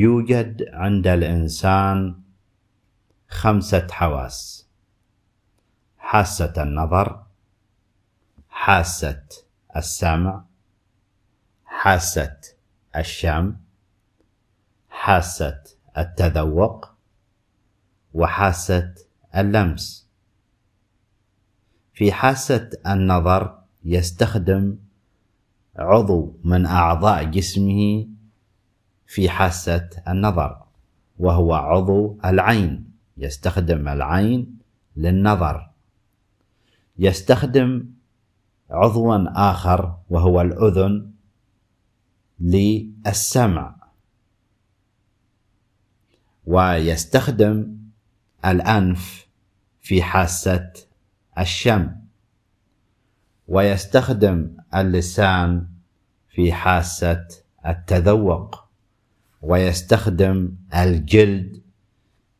يوجد عند الإنسان خمسة حواس. حاسة النظر حاسة السمع حاسة الشم حاسة التذوق وحاسة اللمس. في حاسة النظر يستخدم عضو من أعضاء جسمه في حاسة النظر وهو عضو العين يستخدم العين للنظر. يستخدم عضوا آخر وهو الأذن للسمع. ويستخدم الأنف في حاسة الشم. ويستخدم اللسان في حاسة التذوق. ويستخدم الجلد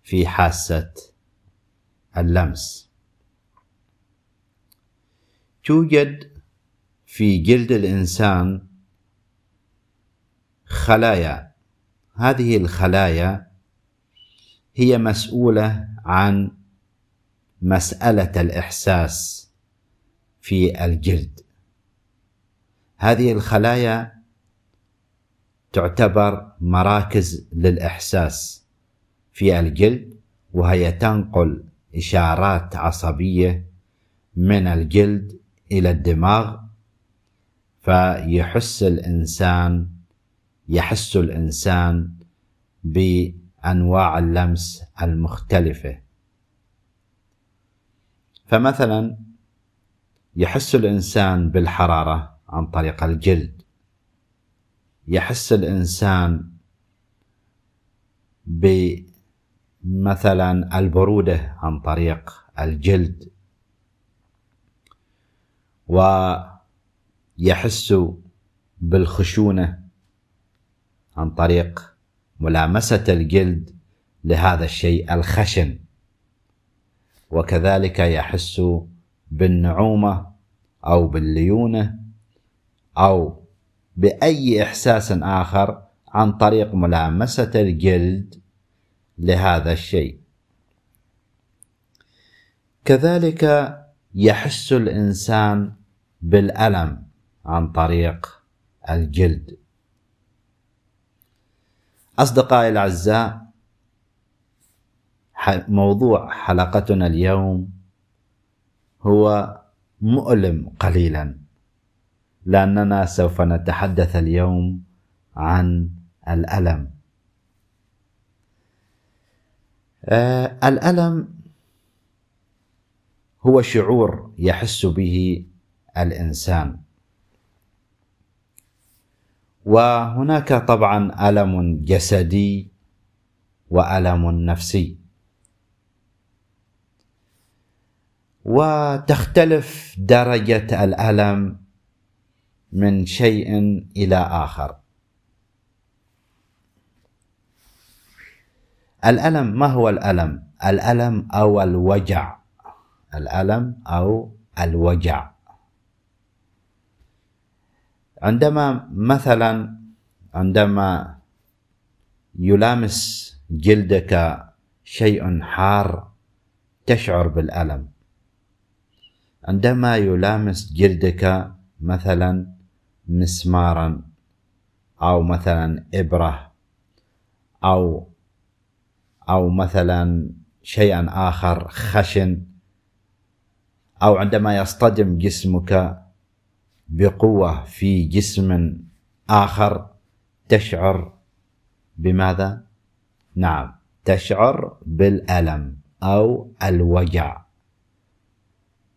في حاسة اللمس. توجد في جلد الإنسان خلايا. هذه الخلايا هي مسؤولة عن مسألة الإحساس في الجلد. هذه الخلايا تعتبر مراكز للإحساس في الجلد وهي تنقل إشارات عصبية من الجلد إلى الدماغ فيحس الإنسان يحس الإنسان بأنواع اللمس المختلفة. فمثلا يحس الإنسان بالحرارة عن طريق الجلد. يحس الإنسان بمثلا البرودة عن طريق الجلد ويحس بالخشونة عن طريق ملامسة الجلد لهذا الشيء الخشن. وكذلك يحس بالنعومة أو بالليونة أو بأي إحساس آخر عن طريق ملامسة الجلد لهذا الشيء. كذلك يحس الإنسان بالألم عن طريق الجلد. أصدقائي الأعزاء موضوع حلقتنا اليوم هو مؤلم قليلا. لأننا سوف نتحدث اليوم عن الألم. آه الألم هو شعور يحس به الإنسان. وهناك طبعا ألم جسدي وألم نفسي. وتختلف درجة الألم من شيء إلى آخر. الألم ما هو الألم؟ الألم أو الوجع. الألم أو الوجع. عندما مثلا عندما يلامس جلدك شيء حار تشعر بالألم. عندما يلامس جلدك مثلا مسمارا أو مثلا إبرة أو أو مثلا شيئا آخر خشن أو عندما يصطدم جسمك بقوة في جسم آخر تشعر بماذا؟ نعم تشعر بالألم أو الوجع.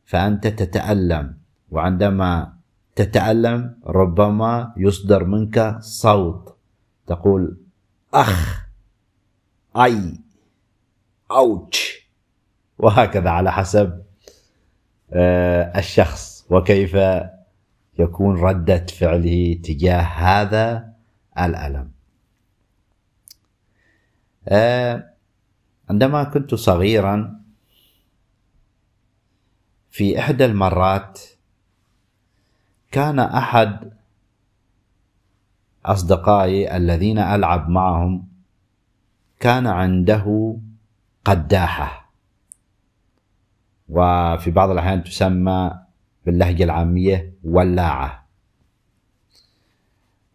فأنت تتألم وعندما تتألم ربما يصدر منك صوت. تقول أخ أي اوتش وهكذا على حسب آه، الشخص. وكيف يكون ردة فعله تجاه هذا الألم. آه، عندما كنت صغيرا في إحدى المرات كان أحد أصدقائي الذين ألعب معهم كان عنده قداحة. وفي بعض الأحيان تسمى باللهجة العامية ولاعة.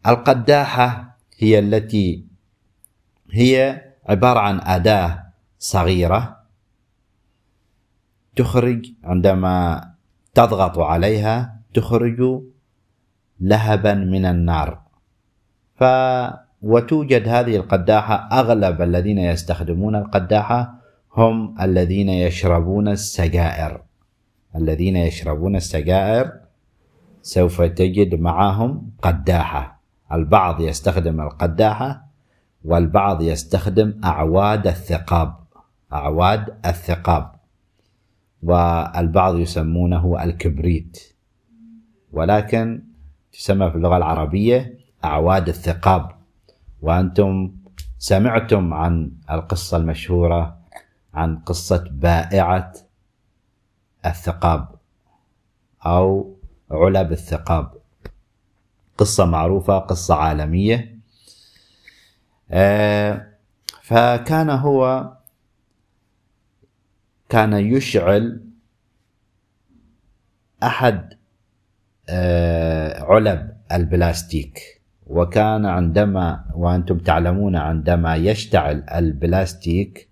القداحة هي التي هي عبارة عن أداة صغيرة تخرج عندما تضغط عليها تخرج لهبا من النار. ف وتوجد هذه القداحة أغلب الذين يستخدمون القداحة هم الذين يشربون السجائر. الذين يشربون السجائر سوف تجد معهم قداحة. البعض يستخدم القداحة والبعض يستخدم أعواد الثقاب. أعواد الثقاب. والبعض يسمونه الكبريت. ولكن تسمى في اللغة العربية أعواد الثقاب. وأنتم سمعتم عن القصة المشهورة عن قصة بائعة الثقاب أو علب الثقاب. قصة معروفة قصة عالمية. آه، فكان هو كان يشعل أحد علب البلاستيك. وكان عندما وأنتم تعلمون عندما يشتعل البلاستيك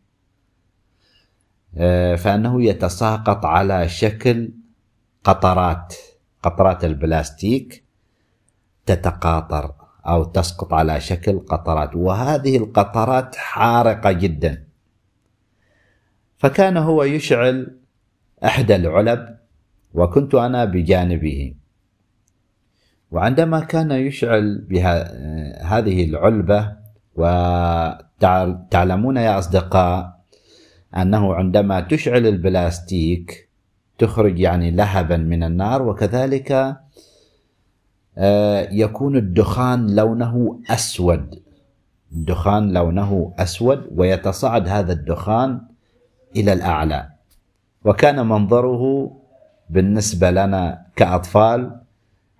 آه، فأنه يتساقط على شكل قطرات قطرات البلاستيك تتقاطر أو تسقط على شكل قطرات. وهذه القطرات حارقة جدا. فكان هو يشعل إحدى العلب وكنت أنا بجانبه. وعندما كان يشعل بها آه، هذه العلبة وتعلمون يا أصدقاء أنه عندما تشعل البلاستيك تخرج يعني لهبا من النار وكذلك آه، يكون الدخان لونه أسود. الدخان لونه أسود ويتصاعد هذا الدخان إلى الأعلى. وكان منظره بالنسبة لنا كأطفال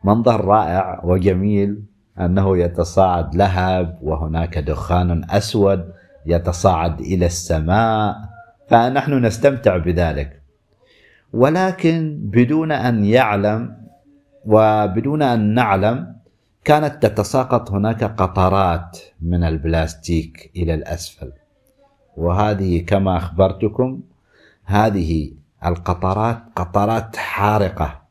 منظر رائع وجميل أنه يتصاعد لهب وهناك دخان أسود يتصاعد إلى السماء فنحن نستمتع بذلك. ولكن بدون أن يعلم وبدون أن نعلم كانت تتساقط هناك قطرات من البلاستيك إلى الأسفل. وهذه كما أخبرتكم هذه القطرات قطرات حارقة.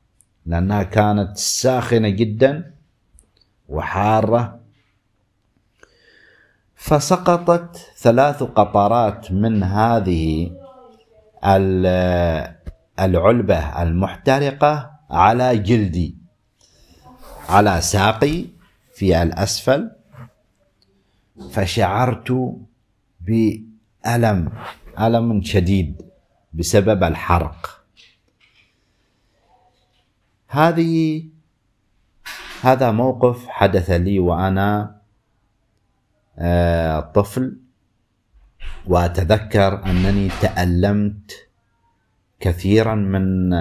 لأنها كانت ساخنة جدا وحارة. فسقطت ثلاث قطرات من هذه العلبة المحترقة على جلدي على ساقي في الأسفل. فشعرت بألم ألم شديد بسبب الحرق. هذه هذا موقف حدث لي وأنا آه، طفل وأتذكر أنني تألمت كثيرا من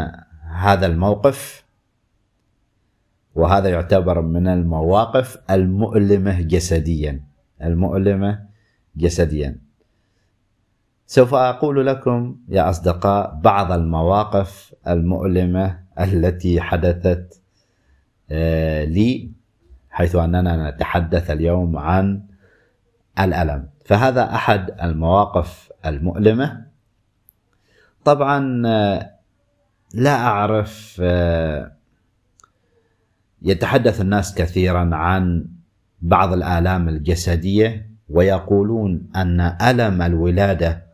هذا الموقف وهذا يعتبر من المواقف المؤلمة جسديا المؤلمة جسديا. سوف أقول لكم يا أصدقاء بعض المواقف المؤلمة التي حدثت آه، لي حيث أننا نتحدث اليوم عن الألم. فهذا أحد المواقف المؤلمة. طبعا آه، لا أعرف آه، يتحدث الناس كثيرا عن بعض الآلام الجسدية ويقولون أن ألم الولادة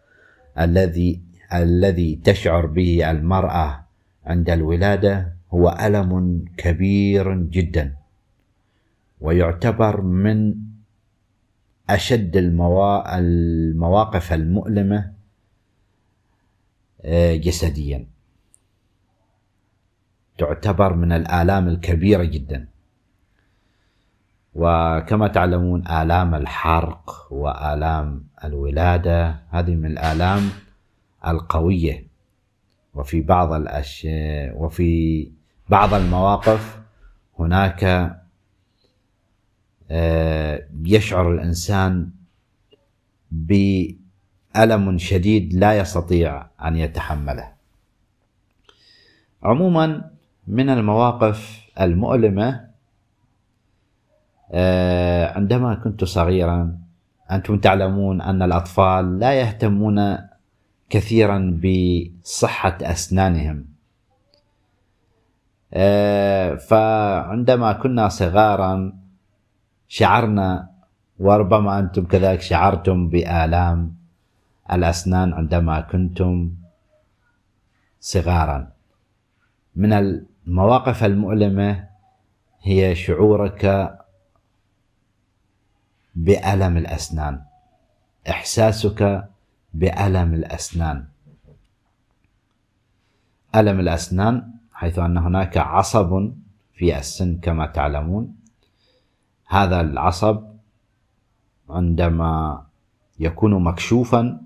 الذي الذي تشعر به المرأة عند الولادة هو ألم كبير جدا ويعتبر من أشد الموا... المواقف المؤلمة آه، جسديا. تعتبر من الآلام الكبيرة جدا. وكما تعلمون آلام الحرق وآلام الولادة هذه من الآلام القوية. وفي بعض الأشياء وفي بعض المواقف هناك آه، يشعر الإنسان بألم شديد لا يستطيع أن يتحمله. عموما من المواقف المؤلمة عندما كنت صغيرا أنتم تعلمون أن الأطفال لا يهتمون كثيرا بصحة أسنانهم. آه، فعندما كنا صغارا شعرنا وربما أنتم كذلك شعرتم بآلام الأسنان عندما كنتم صغارا. من المواقف المؤلمة هي شعورك بألم الأسنان. إحساسك بألم الأسنان. ألم الأسنان حيث أن هناك عصب في السن كما تعلمون. هذا العصب عندما يكون مكشوفا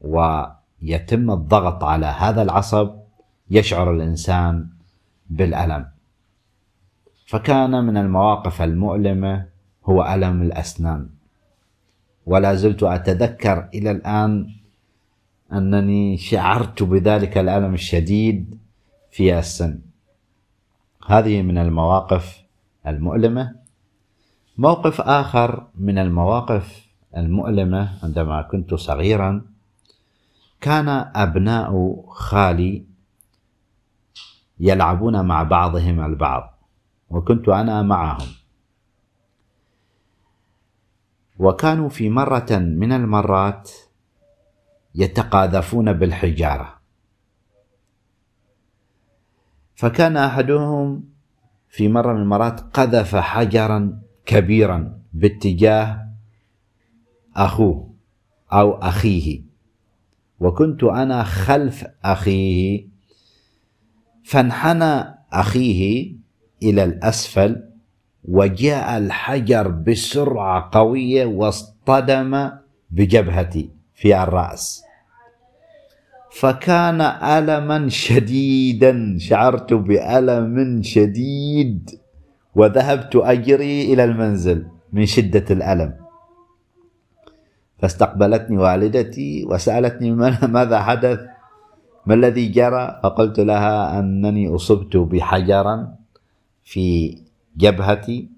ويتم الضغط على هذا العصب يشعر الإنسان بالألم. فكان من المواقف المؤلمة هو ألم الأسنان. ولا زلت أتذكر إلى الآن أنني شعرت بذلك الألم الشديد في السن. هذه من المواقف المؤلمة. موقف آخر من المواقف المؤلمة عندما كنت صغيرا كان أبناء خالي يلعبون مع بعضهم البعض وكنت أنا معهم. وكانوا في مرة من المرات يتقاذفون بالحجارة. فكان أحدهم في مرة من المرات قذف حجرا كبيرا باتجاه أخوه أو أخيه. وكنت أنا خلف أخيه فانحنى أخيه إلى الأسفل وجاء الحجر بسرعة قوية واصطدم بجبهتي في الرأس. فكان ألما شديدا شعرت بألم شديد وذهبت أجري إلى المنزل من شدة الألم. فاستقبلتني والدتي وسألتني ماذا حدث؟ ما الذي جرى؟ فقلت لها أنني أصبت بحجرا في جبهتي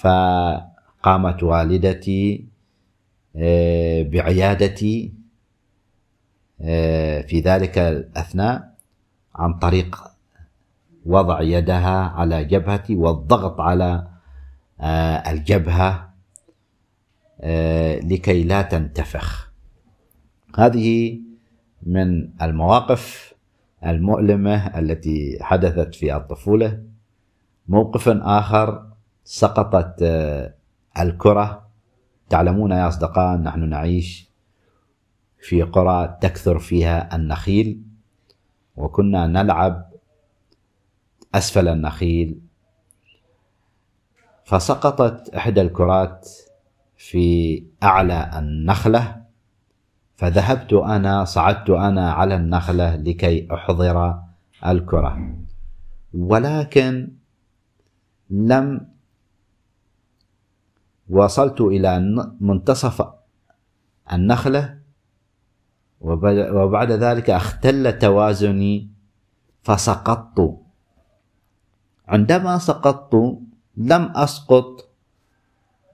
فقامت والدتي آه، بعيادتي آه، في ذلك الأثناء عن طريق وضع يدها على جبهتي والضغط على آه، الجبهة لكي لا تنتفخ. هذه من المواقف المؤلمة التي حدثت في الطفولة. موقف آخر سقطت آه، الكرة. تعلمون يا أصدقاء نحن نعيش في قرى تكثر فيها النخيل وكنا نلعب أسفل النخيل. فسقطت إحدى الكرات في أعلى النخلة. فذهبت أنا صعدت أنا على النخلة لكي أحضر الكرة. ولكن لم وصلت إلى منتصف النخلة وبعد ذلك اختل توازني فسقطت. عندما سقطت لم أسقط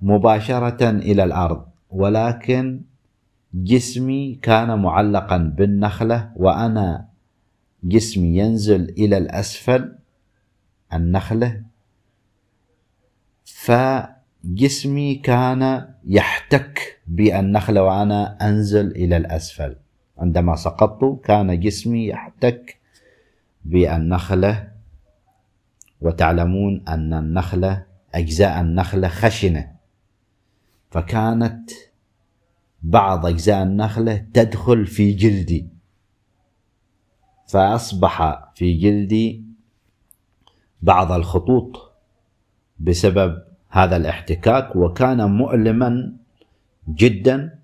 مباشرة إلى الأرض ولكن جسمي كان معلقا بالنخلة وأنا جسمي ينزل إلى الأسفل النخلة. فجسمي كان يحتك بالنخله وأنا أنزل إلى الأسفل. عندما سقطت كان جسمي يحتك بالنخله وتعلمون أن النخله أجزاء النخله خشنة. فكانت بعض أجزاء النخلة تدخل في جلدي. فأصبح في جلدي بعض الخطوط بسبب هذا الاحتكاك وكان مؤلما جدا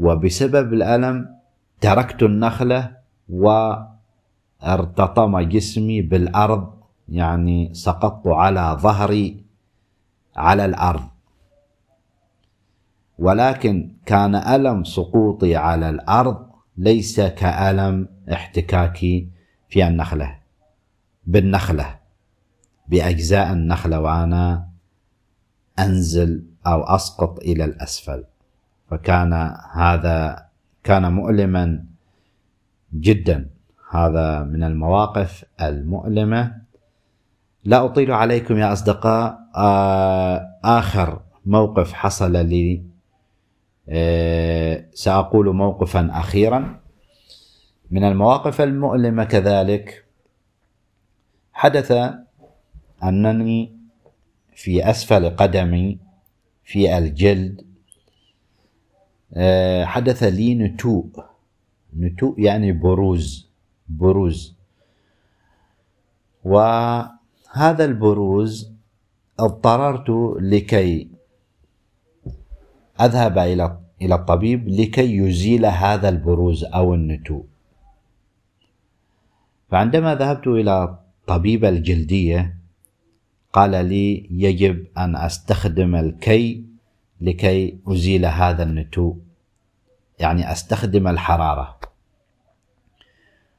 وبسبب الألم تركت النخلة وارتطم جسمي بالأرض يعني سقطت على ظهري على الأرض. ولكن كان ألم سقوطي على الأرض ليس كألم احتكاكي في النخلة بالنخلة بأجزاء النخلة وأنا أنزل أو أسقط إلى الأسفل. فكان هذا كان مؤلما جدا. هذا من المواقف المؤلمة. لا أطيل عليكم يا أصدقاء. آه، آخر موقف حصل لي آه، سأقول موقفا أخيرا. من المواقف المؤلمة كذلك حدث أنني في أسفل قدمي في الجلد. آه، حدث لي نتوء. نتوء يعني بروز بروز. وهذا البروز اضطررت لكي أذهب إلى إلى الطبيب لكي يزيل هذا البروز أو النتوء. فعندما ذهبت إلى طبيب الجلدية قال لي يجب أن أستخدم الكي لكي أزيل هذا النتوء يعني أستخدم الحرارة.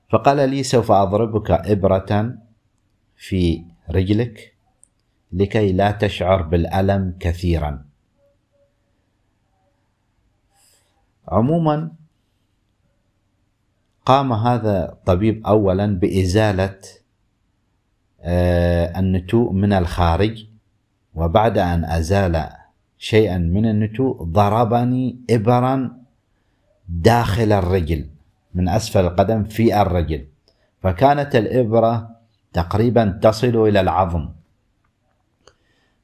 فقال لي سوف أضربك إبرة في رجلك لكي لا تشعر بالألم كثيرا. عموما قام هذا الطبيب اولا بإزالة آه، النتوء من الخارج وبعد أن أزال شيئا من النتوء ضربني ابرا داخل الرجل من أسفل القدم في الرجل. فكانت الإبرة تقريبا تصل إلى العظم.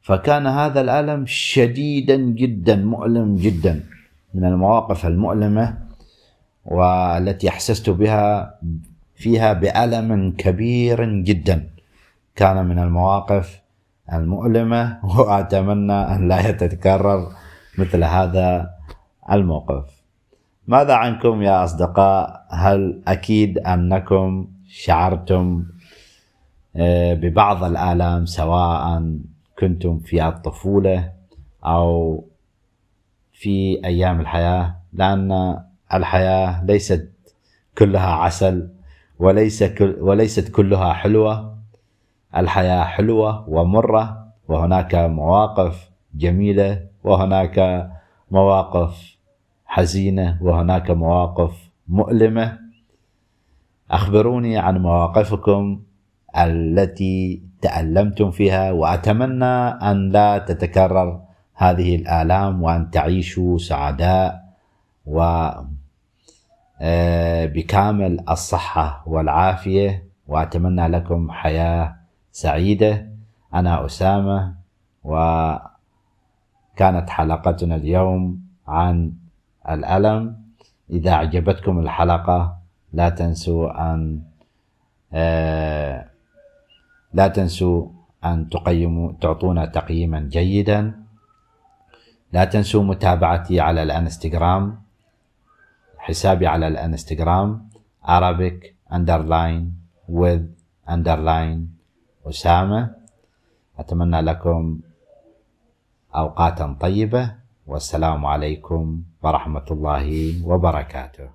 فكان هذا الألم شديدا جدا مؤلم جدا من المواقف المؤلمة والتي أحسست بها فيها بألم كبير جدا. كان من المواقف المؤلمة وأتمنى أن لا يتكرر مثل هذا الموقف. ماذا عنكم يا أصدقاء؟ هل أكيد أنكم شعرتم آه، ببعض الآلام سواء كنتم في الطفولة أو في أيام الحياة؟ لأن الحياة ليست كلها عسل وليس كل وليست كلها حلوة. الحياة حلوة ومرة وهناك مواقف جميلة وهناك مواقف حزينة وهناك مواقف مؤلمة. أخبروني عن مواقفكم التي تألمتم فيها وأتمنى أن لا تتكرر هذه الآلام وأن تعيشوا سعداء و آه، بكامل الصحة والعافية. وأتمنى لكم حياة سعيدة أنا أسامة وكانت حلقتنا اليوم عن الألم. إذا أعجبتكم الحلقة لا تنسوا أن آه، لا تنسوا أن تقيموا تعطونا تقييما جيدا. لا تنسوا متابعتي على الانستغرام حسابي على الانستغرام Arabic underline with underline أسامة أتمنى لكم أوقاتا طيبة والسلام عليكم ورحمة الله وبركاته.